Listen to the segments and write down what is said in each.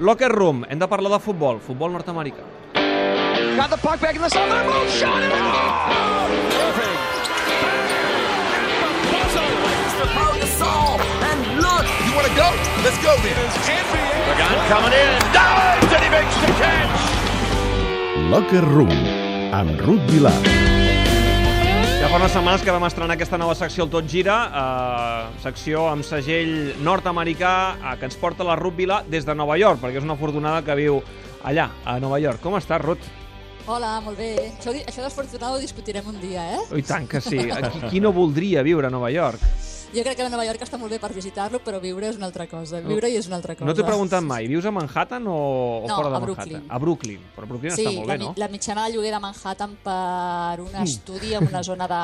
Locker Room, hem de parlar de futbol, futbol nord-americà. Got the puck back in the center. Move shot and You want to go? Let's go then. Pagan coming in. Dives and he makes the catch. Locker Room, amb Ruth Vilar. Fa unes setmanes que vam estrenar aquesta nova secció al Tot Gira, eh, secció amb segell nord-americà eh, que ens porta la Ruth Vila des de Nova York, perquè és una afortunada que viu allà, a Nova York. Com estàs, Ruth? Hola, molt bé. Això, això desfortunat ho discutirem un dia, eh? Oh, I tant que sí. Qui, qui no voldria viure a Nova York? Jo crec que Nova York està molt bé per visitar-lo, però viure és una altra cosa. Viure hi és una altra cosa. No t'he preguntat mai, vius a Manhattan o, o No, fora de a Manhattan? Brooklyn. A Brooklyn. Però Brooklyn Sí, està molt la, bé, no? la mitjana de lloguer de Manhattan per un estudi en una zona de...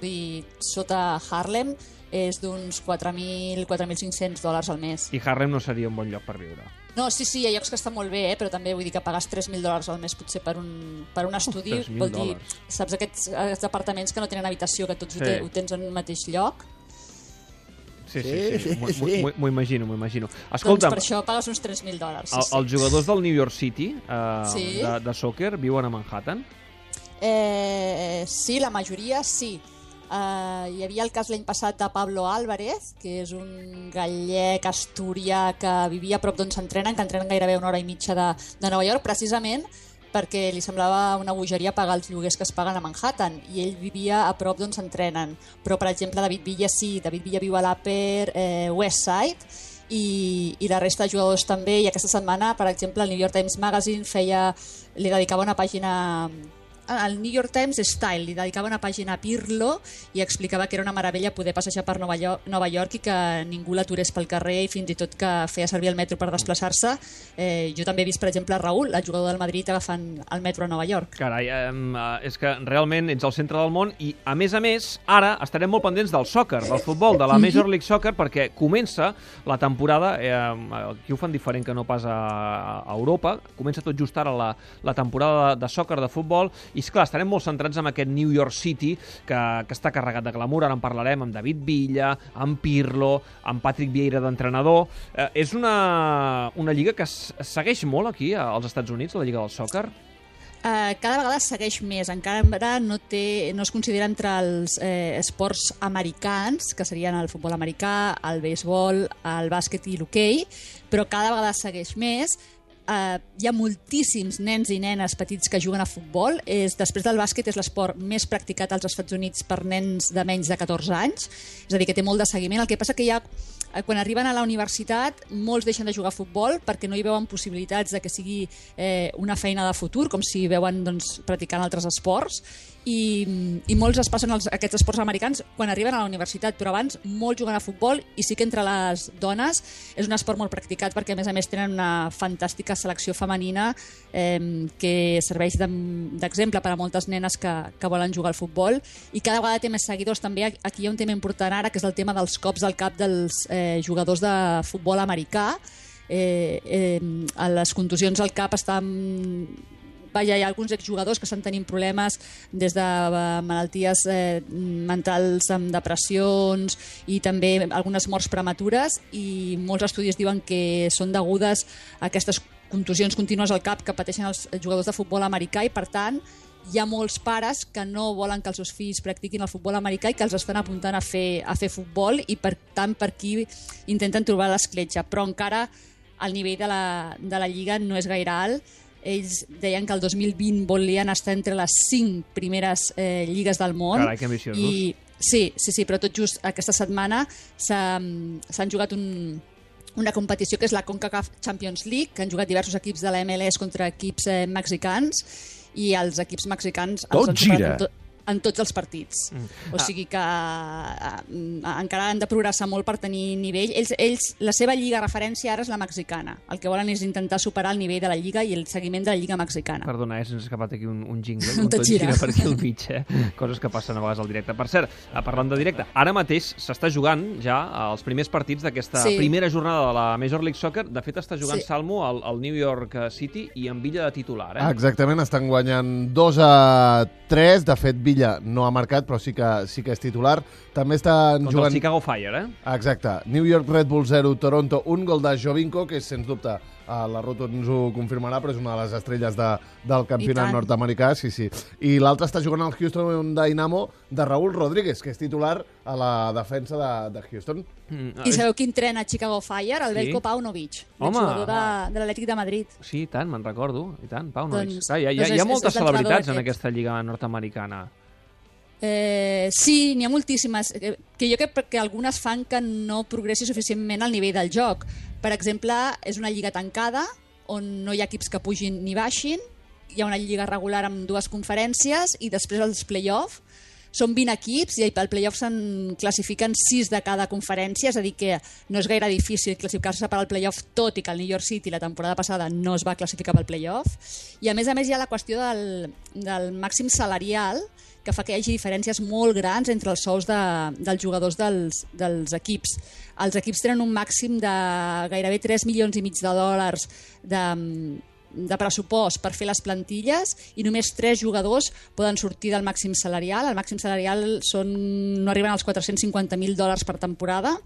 Dir, sota Harlem és d'uns 4.000, 4.500 dòlars al mes. I Harlem no seria un bon lloc per viure. No, sí, sí, hi ha llocs que estan molt bé, eh? però també vull dir que pagues 3.000 dòlars al mes potser per un, per un estudi. 3.000 vol dir, saps aquests, aquests apartaments que no tenen habitació, que tots Sí. ho, te, ho tens en un mateix lloc? Sí, sí, sí. M'ho- sí. m'ho- imagino, m'ho imagino. Doncs per això pagues uns 3.000 dòlars. Sí, el, sí. els jugadors del New York City eh, Sí. de, de soccer viuen a Manhattan? Eh, sí, la majoria sí. Uh, hi havia el cas l'any passat de Pablo Álvarez, que és un gallec asturià que vivia a prop d'on s'entrenen, que entrenen gairebé una hora i mitja de, de Nova York, precisament perquè li semblava una bogeria pagar els lloguers que es paguen a Manhattan i ell vivia a prop d'on s'entrenen. Però, per exemple, David Villa sí, David Villa viu a l'Upper eh, West Side i, i la resta de jugadors també i aquesta setmana, per exemple, el New York Times Magazine feia, li dedicava una pàgina al New York Times Style li dedicava una pàgina a Pirlo i explicava que era una meravella poder passejar per Nova York, Nova York i que ningú l'aturés pel carrer i fins i tot que feia servir el metro per desplaçar-se. Eh, jo també he vist, per exemple, Raúl, el jugador del Madrid, agafant el metro a Nova York. Carai, eh, és que realment ets al centre del món i, a més a més, ara estarem molt pendents del soccer, del futbol, de la Major League Soccer, perquè comença la temporada, eh, aquí ho fan diferent que no pas a, a Europa, comença tot just ara la, la temporada de, de soccer, de futbol, i esclar, estarem molt centrats en aquest New York City, que, que està carregat de glamour, ara en parlarem amb David Villa, amb Pirlo, amb Patrick Vieira d'entrenador. Eh, és una, una lliga que segueix molt aquí, als Estats Units, la lliga del soccer. Uh, cada vegada segueix més, encara no, té, no es considera entre els eh, esports americans, que serien el futbol americà, el béisbol, el bàsquet i l'hoquei, però cada vegada segueix més. Uh, hi ha moltíssims nens i nenes petits que juguen a futbol. És, després del bàsquet és l'esport més practicat als Estats Units per nens de menys de 14 anys, és a dir, que té molt de seguiment. El que passa que ha eh, quan arriben a la universitat molts deixen de jugar a futbol perquè no hi veuen possibilitats de que sigui eh, una feina de futur, com si veuen doncs, practicant altres esports. I, i molts es passen als, aquests esports americans quan arriben a la universitat, però abans molts juguen a futbol i sí que entre les dones és un esport molt practicat perquè a més a més tenen una fantàstica selecció femenina eh, que serveix d'exemple per a moltes nenes que, que volen jugar al futbol. I cada vegada té més seguidors. També aquí hi ha un tema important ara que és el tema dels cops al cap dels eh, jugadors de futbol americà eh, eh, a les contusions al cap estan vaja, hi ha alguns exjugadors que estan tenint problemes des de eh, malalties eh, mentals amb depressions i també algunes morts prematures i molts estudis diuen que són degudes a aquestes contusions contínues al cap que pateixen els jugadors de futbol americà i per tant hi ha molts pares que no volen que els seus fills practiquin el futbol americà i que els estan apuntant a fer, a fer futbol i per tant per aquí intenten trobar l'escletxa però encara el nivell de la, de la Lliga no és gaire alt ells deien que el 2020 volien estar entre les 5 primeres eh, lligues del món. Carai, que ambiciosos. I, sí, sí, sí, però tot just aquesta setmana s'ha- s'han jugat un, una competició que és la CONCACAF Champions League, que han jugat diversos equips de la MLS contra equips eh, mexicans i els equips mexicans els Tot superat gira. en, to en tots els partits. Mm. O sigui que eh, encara han de progressar molt per tenir nivell. Ells, ells, la seva lliga referència ara és la mexicana. El que volen és intentar superar el nivell de la lliga i el seguiment de la lliga mexicana. Perdona, eh, se'ns ha escapat aquí un, un jingle. Un tot gira. per aquí al mig, eh? Coses que passen a vegades al directe. Per cert, eh, parlant de directe, ara mateix s'està jugant ja els primers partits d'aquesta Sí. primera jornada de la Major League Soccer. De fet, està jugant Sí. Salmo al, al New York City i amb Villa de titular, eh? Exactament, estan guanyant 2 a 3. De fet, Villa no ha marcat, però sí que, sí que és titular. També estan Contra jugant... el Chicago Fire, eh? Exacte. New York Red Bull 0, Toronto, un gol de Jovinko, que és, sens dubte, Uh, la Ruth ens ho confirmarà, però és una de les estrelles de, del campionat nord-americà, sí, sí. I l'altre està jugant al Houston Dynamo de Raúl Rodríguez, que és titular a la defensa de, de Houston. Mm, I sabeu qui entrena a Chicago Fire? El Sí. Belko Paunovic, Home. jugador de, de l'Atlètic de Madrid. Sí, i tant, me'n recordo. I tant, Pau Nois. Doncs- Clar, hi, ha, hi, ha, doncs hi ha és- moltes és l'entrenador celebritats en aquest. aquesta lliga nord-americana. Eh, sí, n'hi ha moltíssimes, eh, que jo crec que algunes fan que no progressi suficientment al nivell del joc. Per exemple, és una lliga tancada, on no hi ha equips que pugin ni baixin, hi ha una lliga regular amb dues conferències i després els play-off. Són 20 equips i al play-off se'n classifiquen 6 de cada conferència, és a dir que no és gaire difícil classificar-se per al play-off, tot i que el New York City la temporada passada no es va classificar pel play-off. I a més a més hi ha la qüestió del, del màxim salarial, que fa que hi hagi diferències molt grans entre els sous de, dels jugadors dels, dels equips. Els equips tenen un màxim de gairebé 3 milions i mig de dòlars de, de pressupost per fer les plantilles i només 3 jugadors poden sortir del màxim salarial. El màxim salarial són, no arriben als 450.000 dòlars per temporada.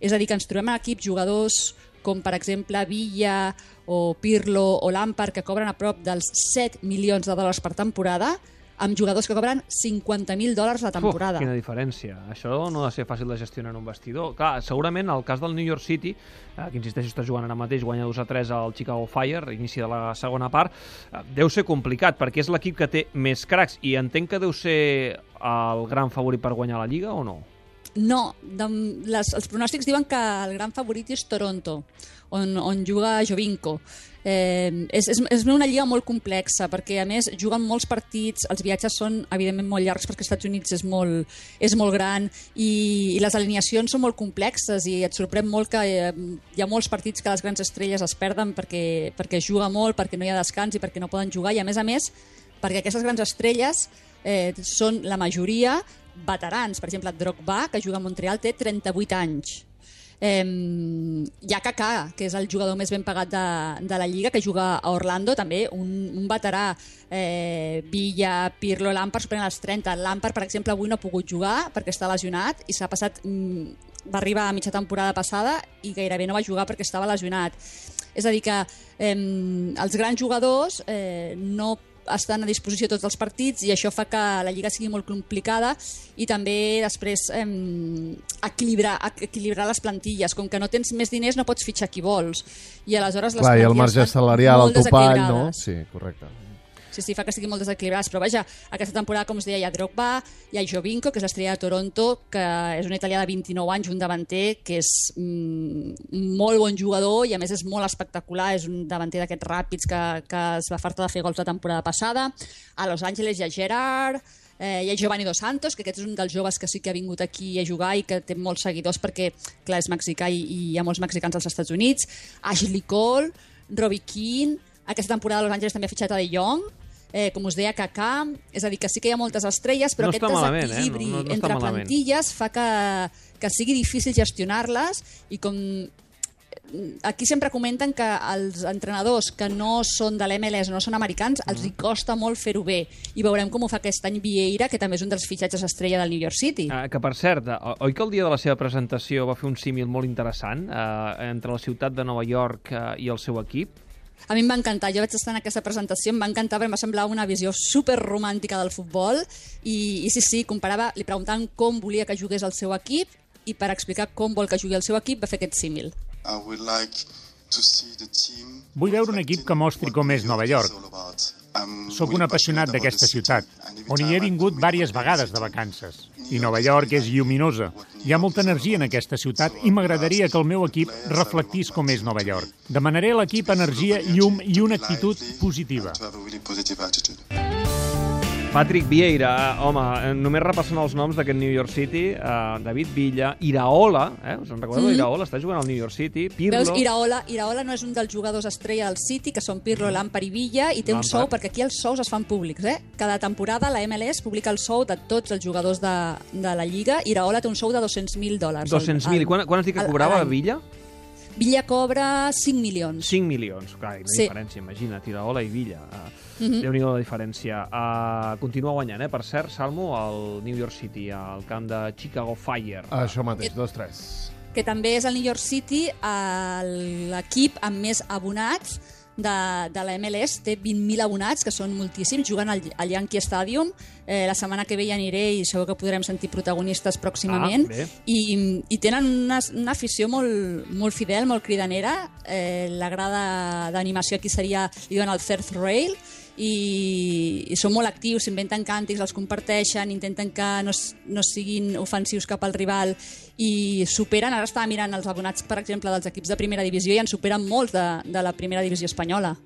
És a dir, que ens trobem en equips jugadors com per exemple Villa o Pirlo o Lampard que cobren a prop dels 7 milions de dòlars per temporada amb jugadors que cobren 50.000 dòlars la temporada. Uf, quina diferència. Això no ha de ser fàcil de gestionar en un vestidor. Clar, segurament el cas del New York City, eh, que insisteixo està jugant ara mateix, guanya 2 a 3 al Chicago Fire, inici de la segona part, eh, deu ser complicat, perquè és l'equip que té més cracs, i entenc que deu ser el gran favorit per guanyar la Lliga, o no? No, de, les, els pronòstics diuen que el gran favorit és Toronto, on, on juga Jovinko. Eh, és, és, és una lliga molt complexa perquè a més juguen molts partits, els viatges són evidentment molt llargs perquè els Estats Units és molt, és molt gran i, i les alineacions són molt complexes i et sorprèn molt que eh, hi ha molts partits que les grans estrelles es perden perquè, perquè juga molt, perquè no hi ha descans i perquè no poden jugar i a més a més perquè aquestes grans estrelles eh, són la majoria veterans. Per exemple, Drogba, que juga a Montreal, té 38 anys. Eh, hi ha Kaká, que és el jugador més ben pagat de, de la Lliga, que juga a Orlando, també un, un veterà. Eh, Villa, Pirlo, Lampard superen els 30. Lampard, per exemple, avui no ha pogut jugar perquè està lesionat i s'ha passat... Mm, va arribar a mitja temporada passada i gairebé no va jugar perquè estava lesionat. És a dir que eh, els grans jugadors eh, no estan a disposició tots els partits i això fa que la Lliga sigui molt complicada i també després eh, equilibrar, equilibrar les plantilles. Com que no tens més diners no pots fitxar qui vols. I aleshores les Clar, i el marge salarial, el topall, no? Sí, correcte. Sí, sí, fa que estiguin molt desequilibrats, però vaja, aquesta temporada, com us deia, hi ha Drogba, hi ha Jovinko, que és l'estrella de Toronto, que és un italià de 29 anys, un davanter que és mm, molt bon jugador i a més és molt espectacular, és un davanter d'aquests ràpids que, que es va fartar de fer gols la temporada passada. A Los Angeles hi ha Gerard, eh, hi ha Giovanni Dos Santos, que aquest és un dels joves que sí que ha vingut aquí a jugar i que té molts seguidors perquè, clar, és mexicà i, i hi ha molts mexicans als Estats Units. Ashley Cole, Robbie Keane, aquesta temporada Los Angeles també ha fitxat a De Jong, eh, com us deia, Kaká, és a dir, que sí que hi ha moltes estrelles, però No aquest eh? desequilibri No- no- no està entre malament. plantilles fa que, que sigui difícil gestionar-les i com aquí sempre comenten que els entrenadors que no són de l'MLS, no són americans, els hi costa molt fer-ho bé. I veurem com ho fa aquest any Vieira, que també és un dels fitxatges estrella del New York City. Eh, que, per cert, eh, oi que el dia de la seva presentació va fer un símil molt interessant eh, entre la ciutat de Nova York eh, i el seu equip? A mi em va encantar, jo vaig estar en aquesta presentació, em va encantar perquè em va semblar una visió super romàntica del futbol i, i sí, sí, comparava, li preguntaven com volia que jugués el seu equip i per explicar com vol que jugui el seu equip va fer aquest símil. I would like to see the team Vull veure un equip que mostri com és Nova York. Sóc un apassionat d'aquesta ciutat, on hi he vingut diverses vegades de vacances. I Nova York és lluminosa. Hi ha molta energia en aquesta ciutat i m'agradaria que el meu equip reflectís com és Nova York. Demanaré a l'equip energia, llum i una actitud positiva. Patrick Vieira, home, eh, només repassant els noms d'aquest New York City, eh, David Villa, Iraola, eh, us en recordeu Mhm. Iraola? Està jugant al New York City, Pirlo... Veus, Iraola, Iraola no és un dels jugadors estrella del City, que són Pirlo, Lampard i Villa, i té un Lampard. sou, perquè aquí els sous es fan públics, eh? Cada temporada la MLS publica el sou de tots els jugadors de, de la Lliga. Iraola té un sou de 200.000 dòlars. al- 200.000. al- I quan, quan has dit que cobrava a. Villa? Villa cobra 5 milions. 5 milions. Clar, quina Sí. diferència, imagina't, Iraola i Villa. Uh, Mhm. Déu-n'hi-do la diferència. Uh, continua guanyant, eh? Per cert, Salmo, al New York City, al camp de Chicago Fire. Això mateix, dos, tres. que també és el New York City el- l'equip amb més abonats de, de la MLS, té 20.000 abonats, que són moltíssims, juguen al, al Yankee Stadium. Eh, la setmana que ve hi aniré i segur que podrem sentir protagonistes pròximament. Ah, bé. I, i tenen una, una afició molt, molt fidel, molt cridanera. Eh, la grada d'animació aquí seria, diuen el third rail, i, i són molt actius, s'inventen càntics, els comparteixen, intenten que no, no siguin ofensius cap al rival i superen, ara estava mirant els abonats, per exemple, dels equips de primera divisió i en superen molts de, de la primera divisió espanyola.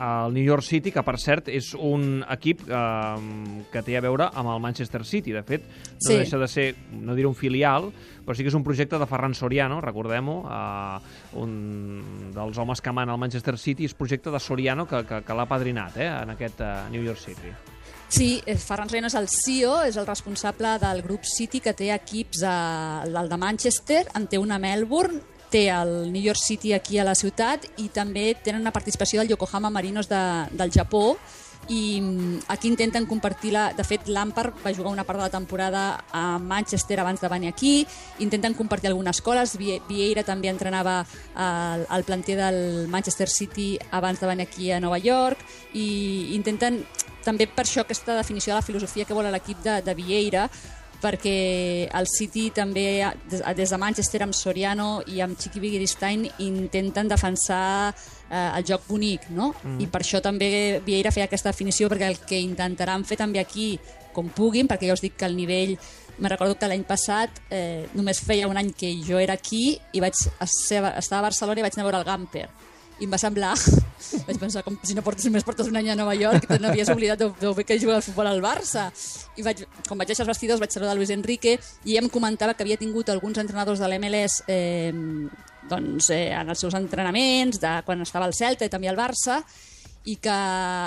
El New York City, que per cert és un equip eh, que té a veure amb el Manchester City. De fet, no Sí. deixa de ser, no diré un filial, però sí que és un projecte de Ferran Soriano, recordem-ho, eh, un dels homes que mana el Manchester City, és projecte de Soriano que, que, que l'ha padrinat eh, en aquest eh, New York City. Sí, eh, Ferran Soriano és el CEO, és el responsable del grup City que té equips a, el de Manchester, en té una a Melbourne, té el New York City aquí a la ciutat i també tenen una participació del Yokohama Marinos de, del Japó i mm, aquí intenten compartir la... De fet, Lampard va jugar una part de la temporada a Manchester abans de venir aquí, intenten compartir algunes Vie- Vieira també entrenava al, al planter del Manchester City abans de venir aquí a Nova York i intenten també per això aquesta definició de la filosofia que vol l'equip de, de Vieira perquè el City també, des, de Manchester amb Soriano i amb Chiqui Wittgenstein intenten defensar eh, el joc bonic, no? Mm. I per això també Vieira feia aquesta definició, perquè el que intentaran fer també aquí, com puguin, perquè ja us dic que el nivell me recordo que l'any passat eh, només feia un any que jo era aquí i vaig ser, estar a Barcelona i vaig anar a veure el Gamper i em va semblar, vaig pensar com si no portes només portes un any a Nova York que n'havies oblidat de, de que juga al futbol al Barça i vaig, quan vaig deixar els vestidors vaig saludar Luis Enrique i em comentava que havia tingut alguns entrenadors de l'MLS eh, doncs, eh, en els seus entrenaments de quan estava al Celta i també al Barça i que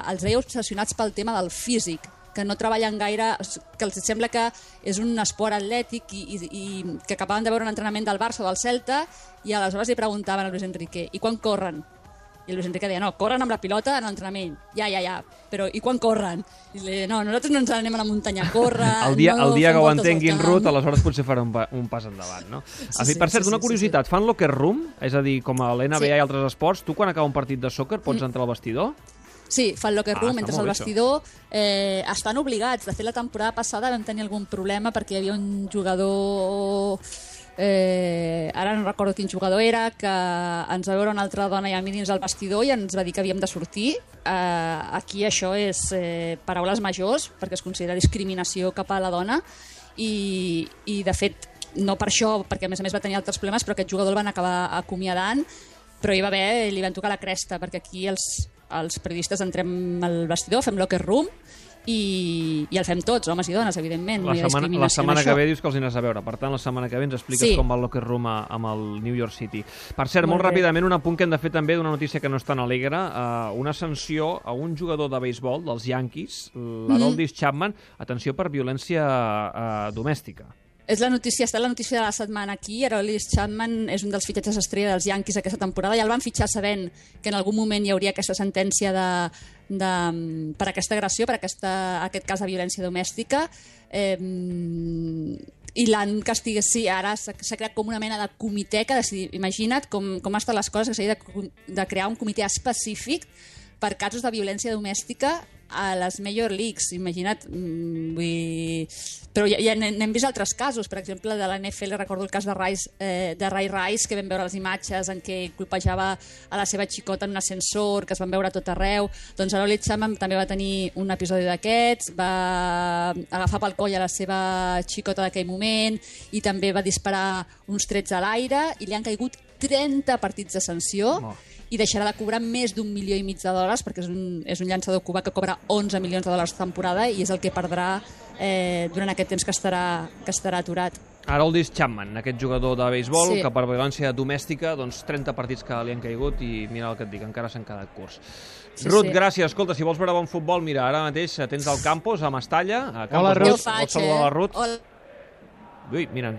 els veia obsessionats pel tema del físic que no treballen gaire, que els sembla que és un esport atlètic i, i, i que acabaven de veure un entrenament del Barça o del Celta i aleshores li preguntaven a Luis Enrique i quan corren? I el Luis Enrique deia, no, corren amb la pilota en l'entrenament. Ja, ja, ja, però i quan corren? I li deia, no, nosaltres no ens anem a la muntanya a córrer, El dia, no el dia que ho entenguin. Ruth, aleshores potser farà un, pa, un pas endavant, no? Sí, sí, per cert, sí, una sí, curiositat, fan locker room? És a dir, com a l'NBA Sí. i altres esports, tu quan acaba un partit de sòquer pots entrar al vestidor? Sí, fa el locker Ah, room, està entres al vestidor. Eh, estan obligats. De fet, la temporada passada vam tenir algun problema perquè hi havia un jugador... Eh, ara no recordo quin jugador era, que ens va veure una altra dona i a mi dins del vestidor i ens va dir que havíem de sortir. Eh, aquí això és eh, paraules majors, perquè es considera discriminació cap a la dona i, i de fet, no per això, perquè a més a més va tenir altres problemes, però aquest jugador el van acabar acomiadant però hi va haver, li van tocar la cresta, perquè aquí els, els periodistes entrem al vestidor, fem locker room, i, i el fem tots, homes i dones, evidentment. La no hi setmana, la setmana que ve dius que els aniràs a veure. Per tant, la setmana que ve ens expliques Sí. com va el locker room a, amb el New York City. Per cert, molt, Molt bé. ràpidament, un apunt que hem de fer també d'una notícia que no és tan alegre. Uh, una sanció a un jugador de béisbol dels Yankees, l'Aroldis Chapman, atenció per violència uh, domèstica. És la notícia, està la notícia de la setmana aquí. Aroldis Chapman és un dels fitxatges estrella dels Yankees aquesta temporada. Ja el van fitxar sabent que en algun moment hi hauria aquesta sentència de, de, per aquesta agressió, per aquesta, aquest cas de violència domèstica. Eh, i l'han castigat, sí, ara s'ha creat com una mena de comitè que ha decidit, imagina't com, com estan les coses, que s'ha de, de crear un comitè específic per casos de violència domèstica a les Major Leagues, imagina't, mm, vull dir... Però ja, ja n'hem vist altres casos, per exemple, de la NFL, recordo el cas de, Rice, eh, de Ray Rice, que vam veure les imatges en què colpejava a la seva xicota en un ascensor, que es van veure tot arreu. Doncs Aroli Chapman també va tenir un episodi d'aquests, va agafar pel coll a la seva xicota d'aquell moment i també va disparar uns trets a l'aire i li han caigut 30 partits de sanció Oh. I deixarà de cobrar més d'un milió i mig de dòlars perquè és un, és un llançador cubà que cobra 11 milions de dòlars temporada i és el que perdrà eh, durant aquest temps que estarà, que estarà aturat. Haroldis Chapman, aquest jugador de béisbol Sí. que per violència domèstica, doncs 30 partits que li han caigut i mira el que et dic, encara s'han quedat curts. Sí, Ruth, sí. gràcies. Escolta, si vols veure bon futbol, mira, ara mateix tens el Campos a Mestalla. A Campos, Hola, Ruth. Jo faig, Vols saludar la Ruth? Hola. Ui, mira,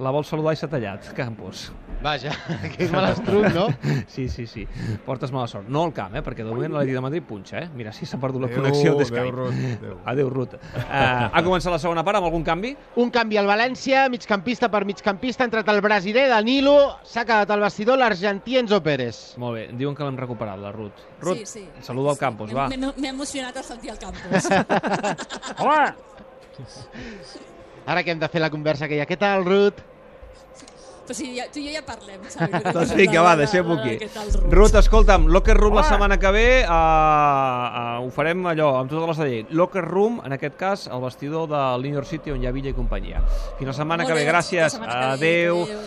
la vol saludar i s'ha tallat, Campos. Vaja, que malastruc, no? Sí, sí, sí. Portes mala sort. No al camp, eh? perquè de moment l'Atlètic de Madrid punxa, eh? Mira, sí s'ha perdut la Adéu, connexió adéu, d'Skype. Ruth, adéu. Adéu, Ruth. Uh, ha començat la segona part amb algun canvi? Un canvi al València, migcampista per migcampista, ha entrat el brasiler Danilo, s'ha quedat al vestidor l'argentí Enzo Pérez. Molt bé, diuen que l'hem recuperat, la Ruth. Ruth, Sí, sí. saluda al Campos, va. M'he m'he emocionat al sentir el Campos. Hola! Ara que hem de fer la conversa aquella. Què tal, Ruth? Però sí, ja, tu i jo ja parlem, saps? Doncs vinga, va, deixem-ho aquí. Ruth? Ruth, escolta'm, Locker Room la setmana que ve uh, uh, ho farem allò, amb totes les de llei. Locker Room, en aquest cas, el vestidor New York City on hi ha Villa i companyia. Fins la setmana Molt que ve, bé, gràcies. la ve. Adeu. Adéu.